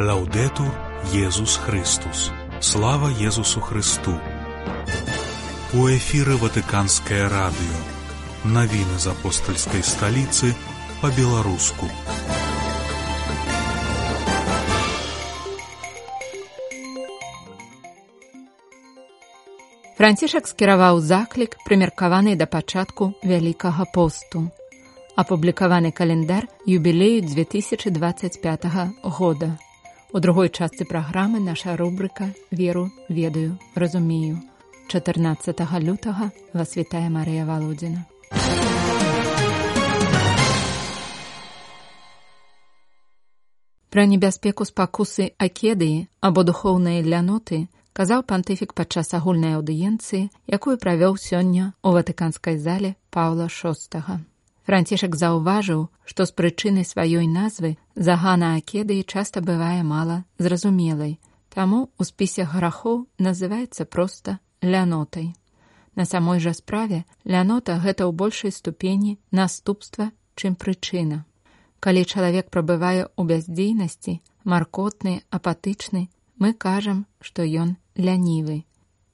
Лаўдету Езус Христус. Слава Езусу Христу. У эфіры Ватыканскае радыё. Навіны з апостальскай сталіцы па-беларуску. Францішак скіраваў заклік, прымеркаваны да пачатку вялікага посту. Апублікаваны календар юбілею 2025 года. У другой частцы праграмы наша рубрыка веру ведаю разумею 14 лютага вас вітае Марыя Валодзіна. Пра небяспеку спакусы акедыі або духоўныя ляноты казаў пантыфік падчас агульнай аўдыенцыі, якую правёў сёння ў ватыканскай зале Паўла VI. Францішак заўважыў, што з прычыны сваёй назвы загана акедыі часта бывае мала зразумелай, таму у спісе грахоў называецца проста лянотай. На самой жа справе лянота гэта ў большай ступені наступства, чым прычына. Калі чалавек прабывае ў бяздзейнасці, маркотны, апатычны, мы кажам, што ён лянівы.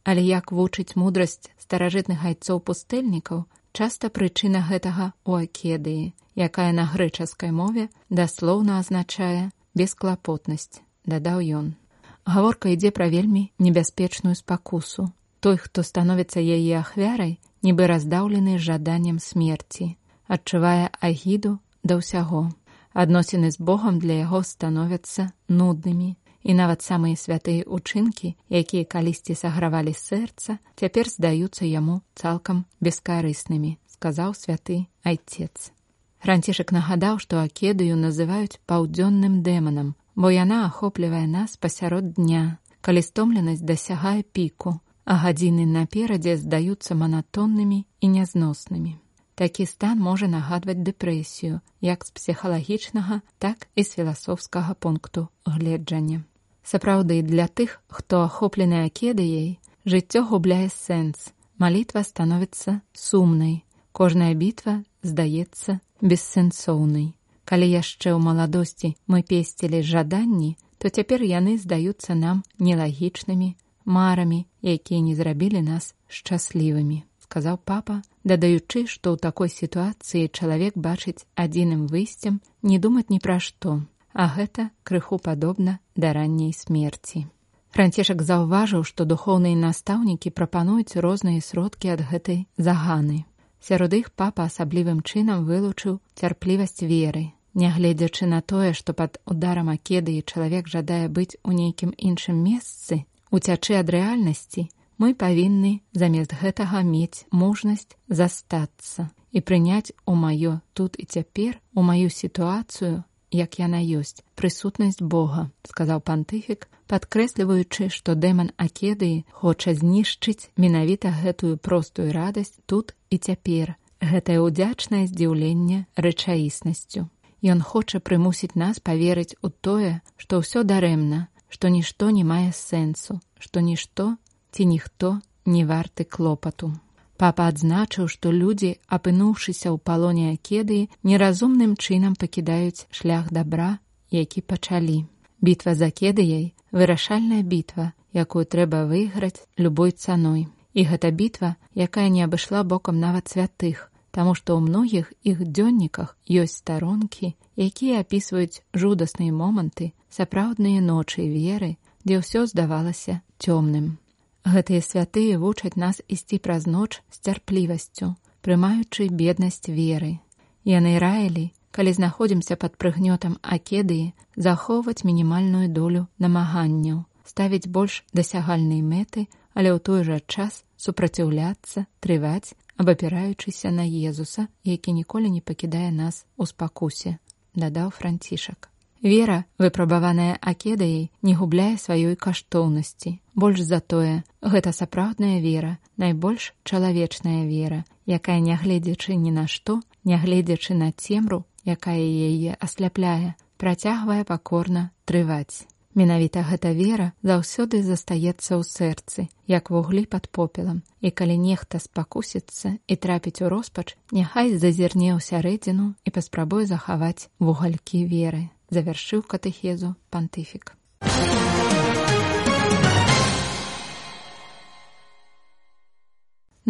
Але як вучыць мудрасць старажытных айцоў пустэльнікаў, Часта прычына гэтага ў акедыі, якая на грэчаскай мове даслоўна азначае бесклапотнасць, дадаў ён. Гаворка ідзе пра вельмі небяспечную спакусу. Той, хто становіцца яе ахвярай, нібы раздаўлены жаданнем смерці, адчувае агіду да ўсяго. Адносіны з Богам для яго становяцца нуднымі, і нават самыя святыя учынкі, якія калісьці сагравалі сэрца, цяпер здаюцца яму цалкам бескарыснымі, сказаў святы айцец. Францішак нагадаў, што акедыю называюць паўдзённым дэманам, бо яна ахоплівае нас пасярод дня, калі стомленасць дасягае піку, а гадзіны наперадзе здаюцца манатоннымі і нязноснымі. Такі стан можа нагадваць дэпрэсію як з псіхалагічнага, так і з філасофскага пункту гледжання. Сапраўды для тых, хто ахоплены акедыяй, жыццё губляе сэнс. Малітва становіцца сумнай. Кожная бітва здаецца бессэнсоўнай. Калі яшчэ ў маладосці мы песцілі жаданні, то цяпер яны здаюцца нам нелагічнымі марамі, якія не зрабілі нас шчаслівымі, сказаў папа, дадаючы, што ў такой сітуацыі чалавек бачыць адзіным выйсцем не думаць ні пра што, а гэта крыху падобна да ранняй смерці. Францішак заўважыў, што духоўныя настаўнікі прапануюць розныя сродкі ад гэтай заганы. Сярод іх папа асаблівым чынам вылучыў цярплівасць веры. Нягледзячы на тое, што пад ударам акедыі чалавек жадае быць у нейкім іншым месцы, уцячы ад рэальнасці, мы павінны замест гэтага мець мужнасць застацца і прыняць у маё тут і цяпер у маю сітуацыю як яна ёсць прысутнасць Бога, сказаў пантыфік, падкрэсліваючы, што дэман акедыі хоча знішчыць менавіта гэтую простую радасць тут і цяпер. Гэтае ўдзячнае здзіўленне рэчаіснасцю. Ён хоча прымусіць нас паверыць у тое, што ўсё дарэмна, што нішто не мае сэнсу, што нішто ці ніхто не варты клопату. Папа адзначыў, што людзі, апынуўшыся ў палоне акедыі, неразумным чынам пакідаюць шлях добра, які пачалі. Бітва за кедыяй вырашальная бітва, якую трэба выйграць любой цаной. І гэта бітва, якая не абышла бокам нават святых, таму што ў многіх іх дзённіках ёсць старонкі, якія апісваюць жудасныя моманты, сапраўдныя ночы веры, дзе ўсё здавалася цёмным. Гэтыя святыя вучаць нас ісці праз ноч з цярплівасцю, прымаючы беднасць веры. Яны раілі, калі знаходзімся пад прыгнётам акедыі, захоўваць мінімальную долю намаганняў, ставіць больш дасягальнай мэты, але ў той жа час супраціўляцца, трываць, абапіраючыся на Езуса, які ніколі не пакідае нас у спакусе, дадаў францішак. Вера, выпрабаваная акедаяй, не губляе сваёй каштоўнасці. Больш за тое, гэта сапраўдная вера, найбольш чалавечная вера, якая нягледзячы ні на што, нягледзячы на цемру, якая яе асляпляе, працягвае пакорна трываць. Менавіта гэта вера заўсёды застаецца ў сэрцы, як вуглі пад попелам, і калі нехта спакусіцца і трапіць у роспач, няхай зазірне ў сярэдзіну і паспрабуе захаваць вугалькі веры завяршыў катэхезу пантыфік.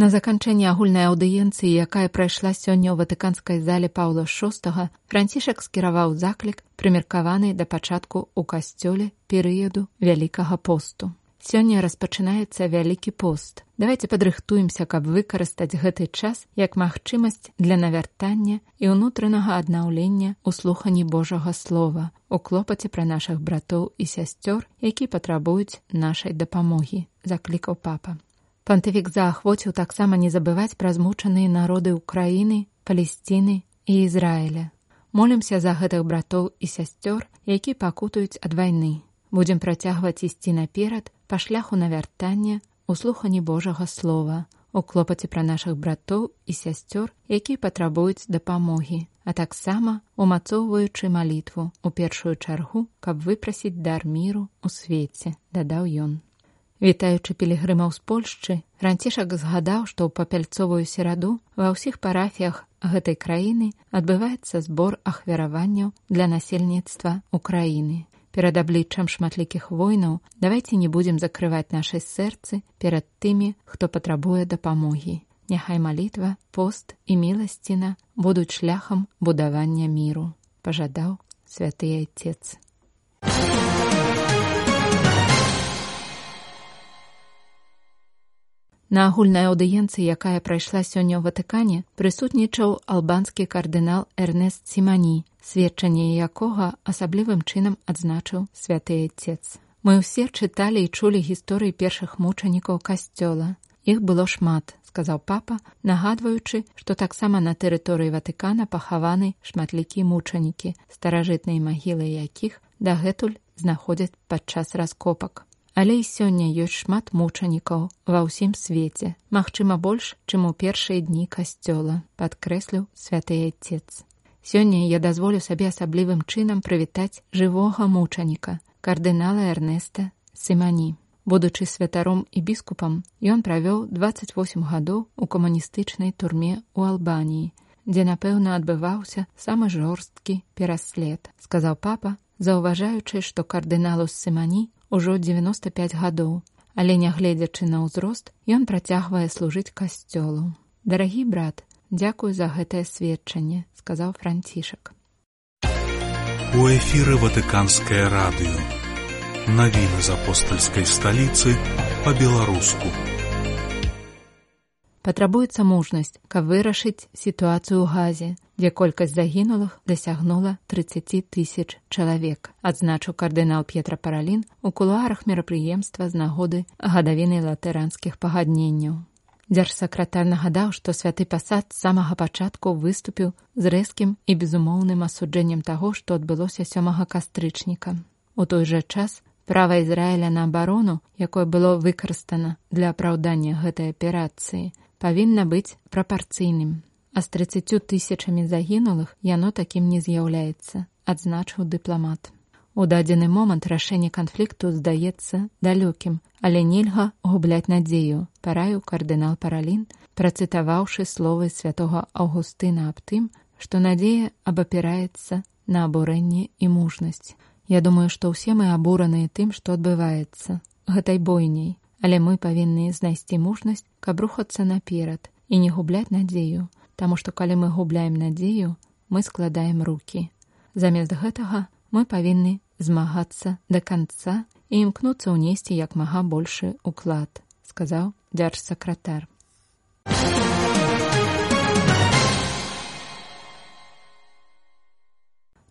На заканчэнне агульнай аўдыенцыі, якая прайшла сёння ў ватыканскай зале Паўла VI, францішак скіраваў заклік, прымеркаваны да пачатку ў касцёле перыяду вялікага посту. Сёння распачынаецца вялікі пост. Давайте падрыхтуемся, каб выкарыстаць гэты час як магчымасць для навяртання і ўнутранага аднаўлення ў слухані Божага слова, у клопаце пра нашых братоў і сясцёр, які патрабуюць нашай дапамогі, заклікаў папа. Пантывік заахвоціў таксама не забываць пра змучаныя народы ўкраіны, палесціны і Ізраіля. Молімся за гэтых братоў і сясцёр, які пакутаюць ад вайны. Будзем працягваць ісці наперад па шляху навяртання у слухані Божага слова, у клопаце пра нашых братоў і сясцёр, які патрабуюць дапамогі, а таксама умацоўваючы малітву у першую чаргу, каб выпрасіць дар міру ў свеце, дадаў ён. Вітаючы пілігрымаў з Польшчы, ранцішак згадаў, што ў папяльцовую сераду ва ўсіх парафіях гэтай краіны адбываецца збор ахвяраванняў для насельніцтва Украіны. Перад абліччам шматлікіх войнаў давайце не будзем закрываць нашай сэрцы перад тымі, хто патрабуе дапамогі. Няхай малітва, пост і міласціна будуць шляхам будавання міру, пажадаў святы айцец. На агульнай аўдыенцыі, якая прайшла сёння ў ватыкане, прысутнічаў албанскі кардынал Эрнест Сімані, сведчанне якога асаблівым чынам адзначыў святы отец. Мы ўсе чыталі і чулі гісторыі першых мучанікаў касцёла. Іх было шмат, сказаў папа, нагадваючы, што таксама на тэрыторыі ватыкана пахаваны шматлікія мучанікі, старажытныя магілы якіх дагэтуль знаходзяць падчас раскопак. Але і сёння ёсць шмат мучанікаў ва ўсім свеце, магчыма больш, чым у першыя дні касцёла, падкрэсліў святы отец. Сёння я дазволю сабе асаблівым чынам прывітаць жывога мучаніка, кардынала Эрнеста Сымані. Будучы святаром і біскупам, ён правёў 28 гадоў у камуністычнай турме ў Албаніі, дзе, напэўна, адбываўся самы жорсткі пераслед, сказаў папа, заўважаючы, што кардыналу Сымані ужо 95 гадоў, але нягледзячы на ўзрост, ён працягвае служыць касцёлу. Дарагі брат, дзякую за гэтае сведчанне, сказаў францішак. У эфіры ватыканскае радыё. Навіны з апостальскай сталіцы па-беларуску патрабуецца мужнасць, каб вырашыць сітуацыю ў газе, дзе колькасць загінулых дасягнула 30 тысяч чалавек, адзначыў кардынал П'етра Паралін у кулуарах мерапрыемства з нагоды гадавіны латаранскіх пагадненняў. Дзяржсакратар нагадаў, што святы пасад самага пачатку выступіў з рэзкім і безумоўным асуджэннем таго, што адбылося сёмага кастрычніка. У той жа час права Ізраіля на абарону, якое было выкарыстана для апраўдання гэтай аперацыі, павінна быць прапарцыйным. А з 30 тысячамі загінулых яно такім не з'яўляецца, адзначыў дыпламат. У дадзены момант рашэнне канфлікту здаецца далёкім, але нельга губляць надзею, параіў кардынал паралін, працытаваўшы словы святого Аўгустына аб тым, што надзея абапіраецца на абурэнне і мужнасць. Я думаю, што ўсе мы абураныя тым, што адбываецца гэтай бойняй, але мы павінны знайсці мужнасць, каб рухацца наперад і не губляць надзею, таму што калі мы губляем надзею, мы складаем руки. Замест гэтага мы павінны змагацца да канца і імкнуцца ўнесці як мага большы уклад, сказаў дзяржсакратар.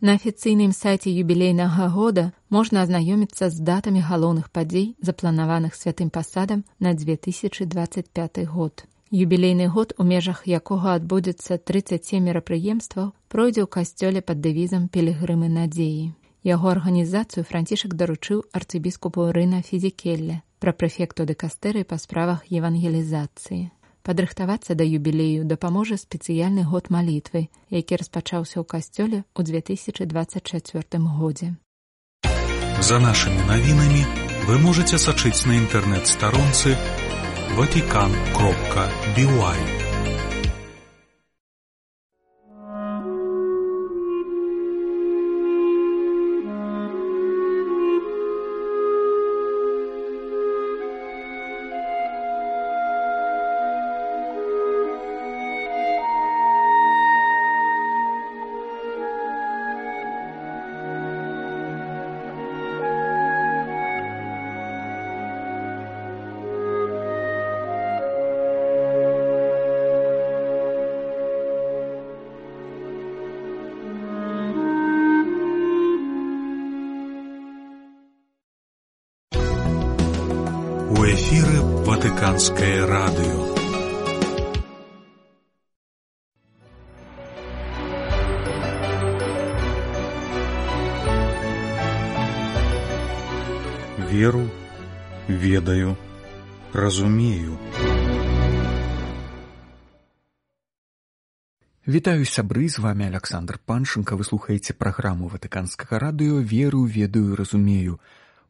На афіцыйным сайце юбілейнага года можна азнаёміцца з датамі галоўных падзей, запланаваных святым пасадам на 2025 год. Юбілейны год, у межах якога адбудзецца 37 мерапрыемстваў, пройдзе ў касцёле пад дэвізам пілігрымы надзеі. Яго арганізацыю францішак даручыў арцыбіскупу Рына Фізікелля пра прэфекту дэкастэры па справах евангелізацыі падрыхтавацца да юбілею дапаможа спецыяльны год малітвы, які распачаўся ў касцёле ў 2024 годзе. За нашымі навінамі вы можете сачыць на інтэрнэт-старонцы Ватикан кропка Бівай. Ватыканскае радыё. Веру, ведаю, разумею. Вітаю сябры з вами Александр Паншенко вы слухаеце праграму ватыканскага радыё веру ведаю разумею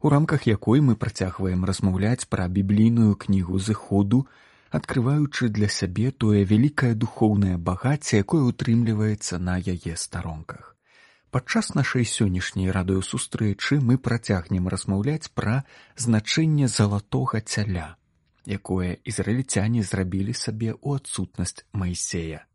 у рамках якой мы працягваем размаўляць пра біблійную кнігу зыходу адкрываючы для сябе тое вялікае духоўнае багацце якое утрымліваецца на яе старонках. Падчас нашай сённяшняй радыёсустрэчы мы працягнем размаўляць пра значэнне залатога цяля якое ізраільцяне зрабілі сабе ў адсутнасць майсея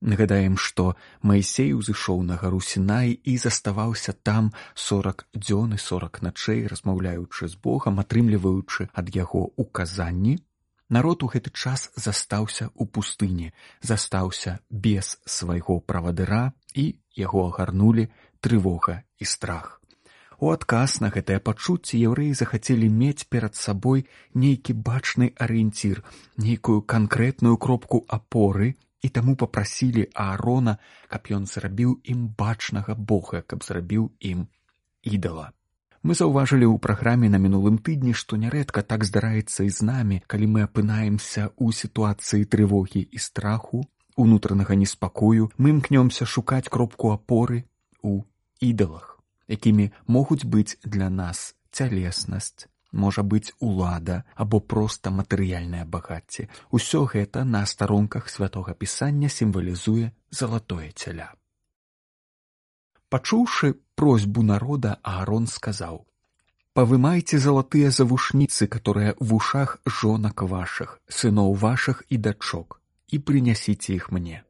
Нагадаем, што Маісей узышоў на гару Сінай і заставаўся там сорак дзён і сорак начэй, размаўляючы з Богам, атрымліваючы ад яго указанні. Народ у гэты час застаўся ў пустыні, застаўся без свайго правадыра і яго агарнулі трывога і страх. У адказ на гэтае пачуцце яўрэі захацелі мець перад сабой нейкі бачны арыенцір, нейкую канкрэтную кропку апоры, і таму попрасілі аарона каб ён зрабіў ім бачнага бога каб зрабіў ім ідала. Мы заўважылі ў праграме на мінулым тыдні што нярэдка так здараецца і з намі калі мы апынаемся ў сітуацыі трывогі і страху унутранага неспакою мы імкнёмся шукаць кропку апоры у ідалах якімі могуць быць для нас цялеснасць можа быць улада або проста матэрыяльнае багацце. Усё гэта на старонках святого пісання сімвалізуе залатое цяля. Пачуўшы просьбу народа аарон сказаў павымайце залатыя завушніцы которые в ушах жонак вашых сыноў вашых і дачок і прынясіце іх мне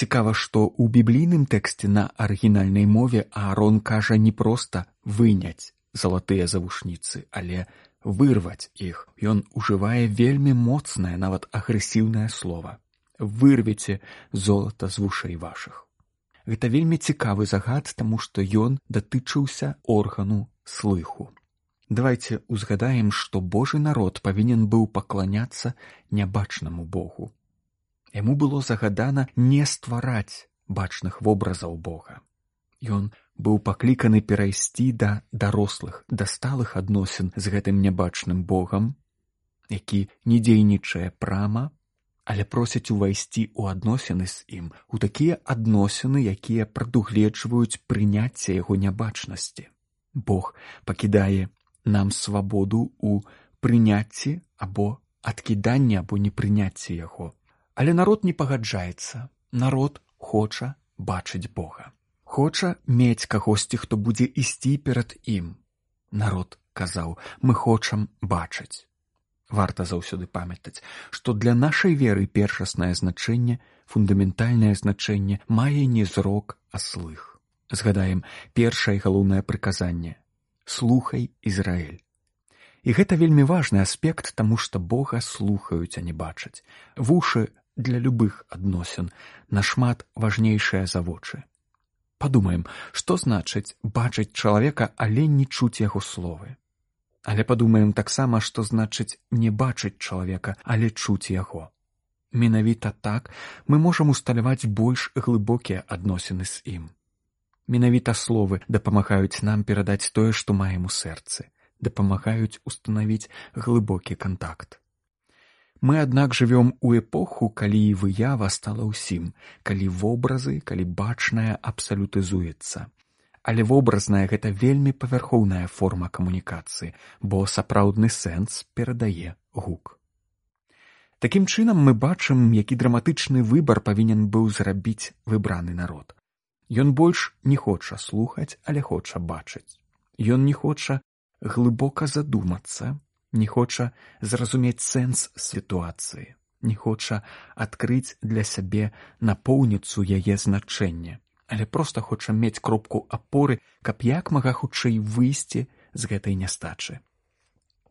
цікава што ў біблійным тэксце на арыгінальнай мове аарон кажа не проста выняць залатыя завушніцы, але вырваць іх ён ужывае вельмі моцнае нават агрэсіўнае слово вырвеце золата з вушэй вашых гэта вельмі цікавы загад таму што ён датычыўся органу слыху. Давайте узгадаем што божы народ павінен быў пакланяцца нябачнаму богу. Яму было загадана не ствараць бачных вобразаў бога. Ён быў пакліканы перайсці да дарослых да сталых адносін з гэтым нябачным богам які не дзейнічае прама але просяць увайсці ў адносіны з ім у такія адносіны якія прадугледжваюць прыняцце яго нябачнасці. Бог пакідае нам свабоду у прыняцці або адкіданне або непрыняцце яго. Але народ не пагаджаецца народ хоча бачыць бога хоча мець кагосьці хто будзе ісці перад ім. Народ казаў мы хочам бачыць варта заўсёды памятаць што для нашай веры першаснае значэнне фундаментальнае значэнне мае не зрок а слых. Згадаем першае галоўнае прыказанне. Слухай ізраиль і гэта вельмі важны аспект таму што бога слухаюць а не бачаць. Вушы для любых адносін нашмат важнейшыя за вочы подумаем што значыць бачыць чалавека але не чуць яго словы. Але падумаем таксама што значыць не бачыць чалавека але чуць яго. Менавіта так мы можам усталяваць больш глыбокія адносіны з ім. Менавіта словы дапамагаюць нам перадаць тое што маем у сэрцы дапамагаюць устанавіць глыбокі кантакт Мы аднак жывём у эпоху, калі выява стала ўсім, калі вобразы, калі бачная абсалютызуецца. Але вобразная гэта вельмі павярхоўная форма камунікацыі, бо сапраўдны сэнс перадае гук. Такім чынам мы бачым, які драматычны выбар павінен быў зрабіць выбраны народ. Ён больш не хоча слухаць, але хоча бачыць. Ён не хоча глыбока задумацца, не хоча зразумець сэнс сітуацыі, не хоча адкрыць для сябе напоўніцу яе значэння, але проста хоча мець кропку апоры, каб як мага хутчэй выйсці з гэтай нястачы.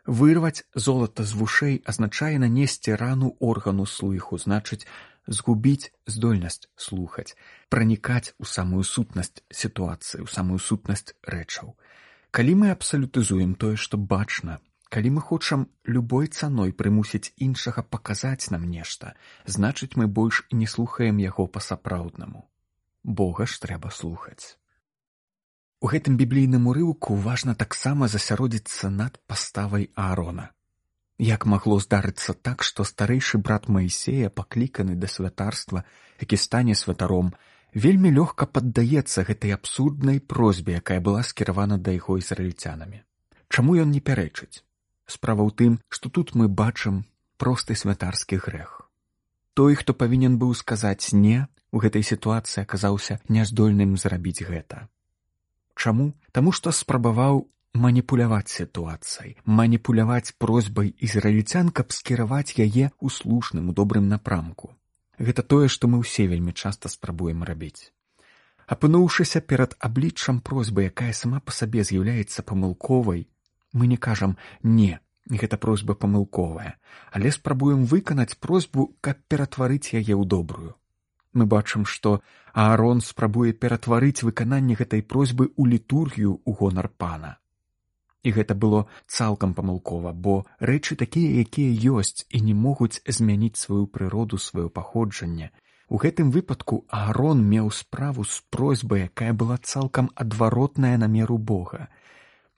Вырваць золата з вушэй азначае нанесці рану органу слыху, значыць згубіць здольнасць слухаць, пранікаць у самую сутнасць сітуацыі, у самую сутнасць рэчаў. Калі мы абсалютызуем тое, што бачна, Калі мы хочам любой цаной прымусіць іншага паказаць нам нешта, значыць мы больш не слухаем яго па-сапраўднаму. Бога ж трэба слухаць. У гэтым біблійным урыўку важна таксама засяродзіцца над паставай Аарона. Як магло здарыцца так, што старэйшы брат Маісея, пакліканы да святарства, які стане святаром, вельмі лёгка паддаецца гэтай абсурднай просьбе, якая была скіравана да яго ізраільцянамі. Чаму ён не пярэчыць? Справа ў тым, што тут мы бачым просты святарскі грэх. Той, хто павінен быў сказаць не, у гэтай сітуацыі аказаўся няздольным зрабіць гэта. Чаму? Таму што спрабаваў маніпуляваць сітуацыяй, маніпуляваць просьбай ізраільцян, каб скіраваць яе ў слушным у добрым напрамку. Гэта тое, што мы ўсе вельмі часта спрабуем рабіць. Апынуўшыся перад абліччам просьбы, якая сама па сабе з'яўляецца памылковай, мы не кажам не, гэта просьба памылковая, але спрабуем выканаць просьбу, каб ператварыць яе ў добрую мы бачым што аарон спрабуе ператварыць выкананне гэтай просьбы ў літургію ў гонар пана. І гэта было цалкам памылкова бо рэчы такія якія ёсць і не могуць змяніць сваю прыроду сваё паходжанне. У гэтым выпадку аарон меў справу з просьбай якая была цалкам адваротная на меру бога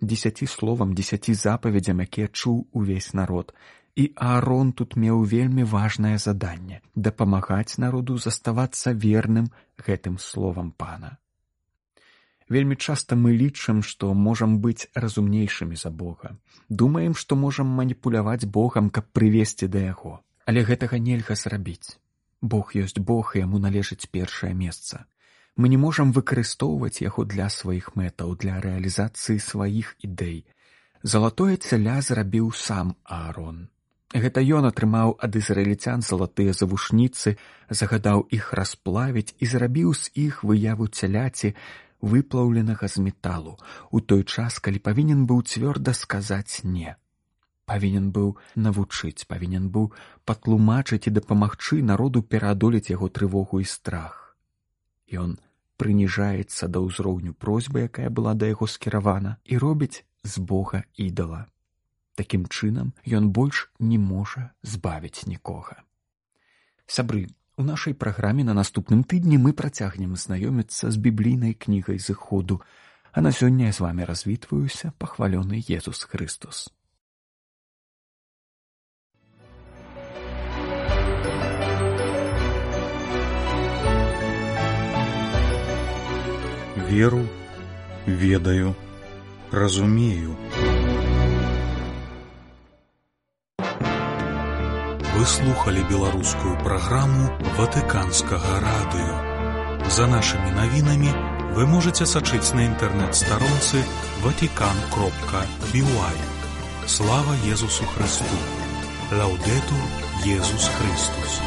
дзесяці словам дзесяці запаведзям якія чуў увесь народ і Аарон тут меў вельмі важнае заданне дапамагаць народу заставацца верным гэтым словам пана. Вельмі часта мы лічым, што можам быць разумнейшымі за Бога. Думаем, што можам маніпуляваць Богам, каб прывесці да яго. Але гэтага нельга зрабіць. Бог ёсць Бог і яму належыць першае месца. Мы не можам выкарыстоўваць яго для сваіх мэтаў, для рэалізацыі сваіх ідэй. Залатое цяля зрабіў сам Аарон. Гэта ён атрымаў ад ізраільцян залатыя завушніцы, загадаў іх расплавіць і зрабіў з іх выяву цяляці выплаўленага з металу у той час, калі павінен быў цвёрда сказаць не. Павінен быў навучыць, павінен быў патлумачыць і дапамагчы народу пераадолець яго трывогу і страх. Ён прыніжаецца да ўзроўню просьбы, якая была да яго скіравана і робіць з Бога ідала. Такім чынам ён больш не можа збавіць нікога. Сябры, у нашай праграме на наступным тыдні мы працягнем знаёміцца з біблійнай кнігай зыходу, а на сёння я з вами развітваюся пахвалёны Езус Христус. Веру, ведаю, разумею. Вы слухали беларускую праграму ватыканскага радыё. За нашымі навінамі вы можете сачыць на інтэрнэт-старонцы ватикан кропка бівай. Слава Езусу Христу! Лаўдету Езус Христус!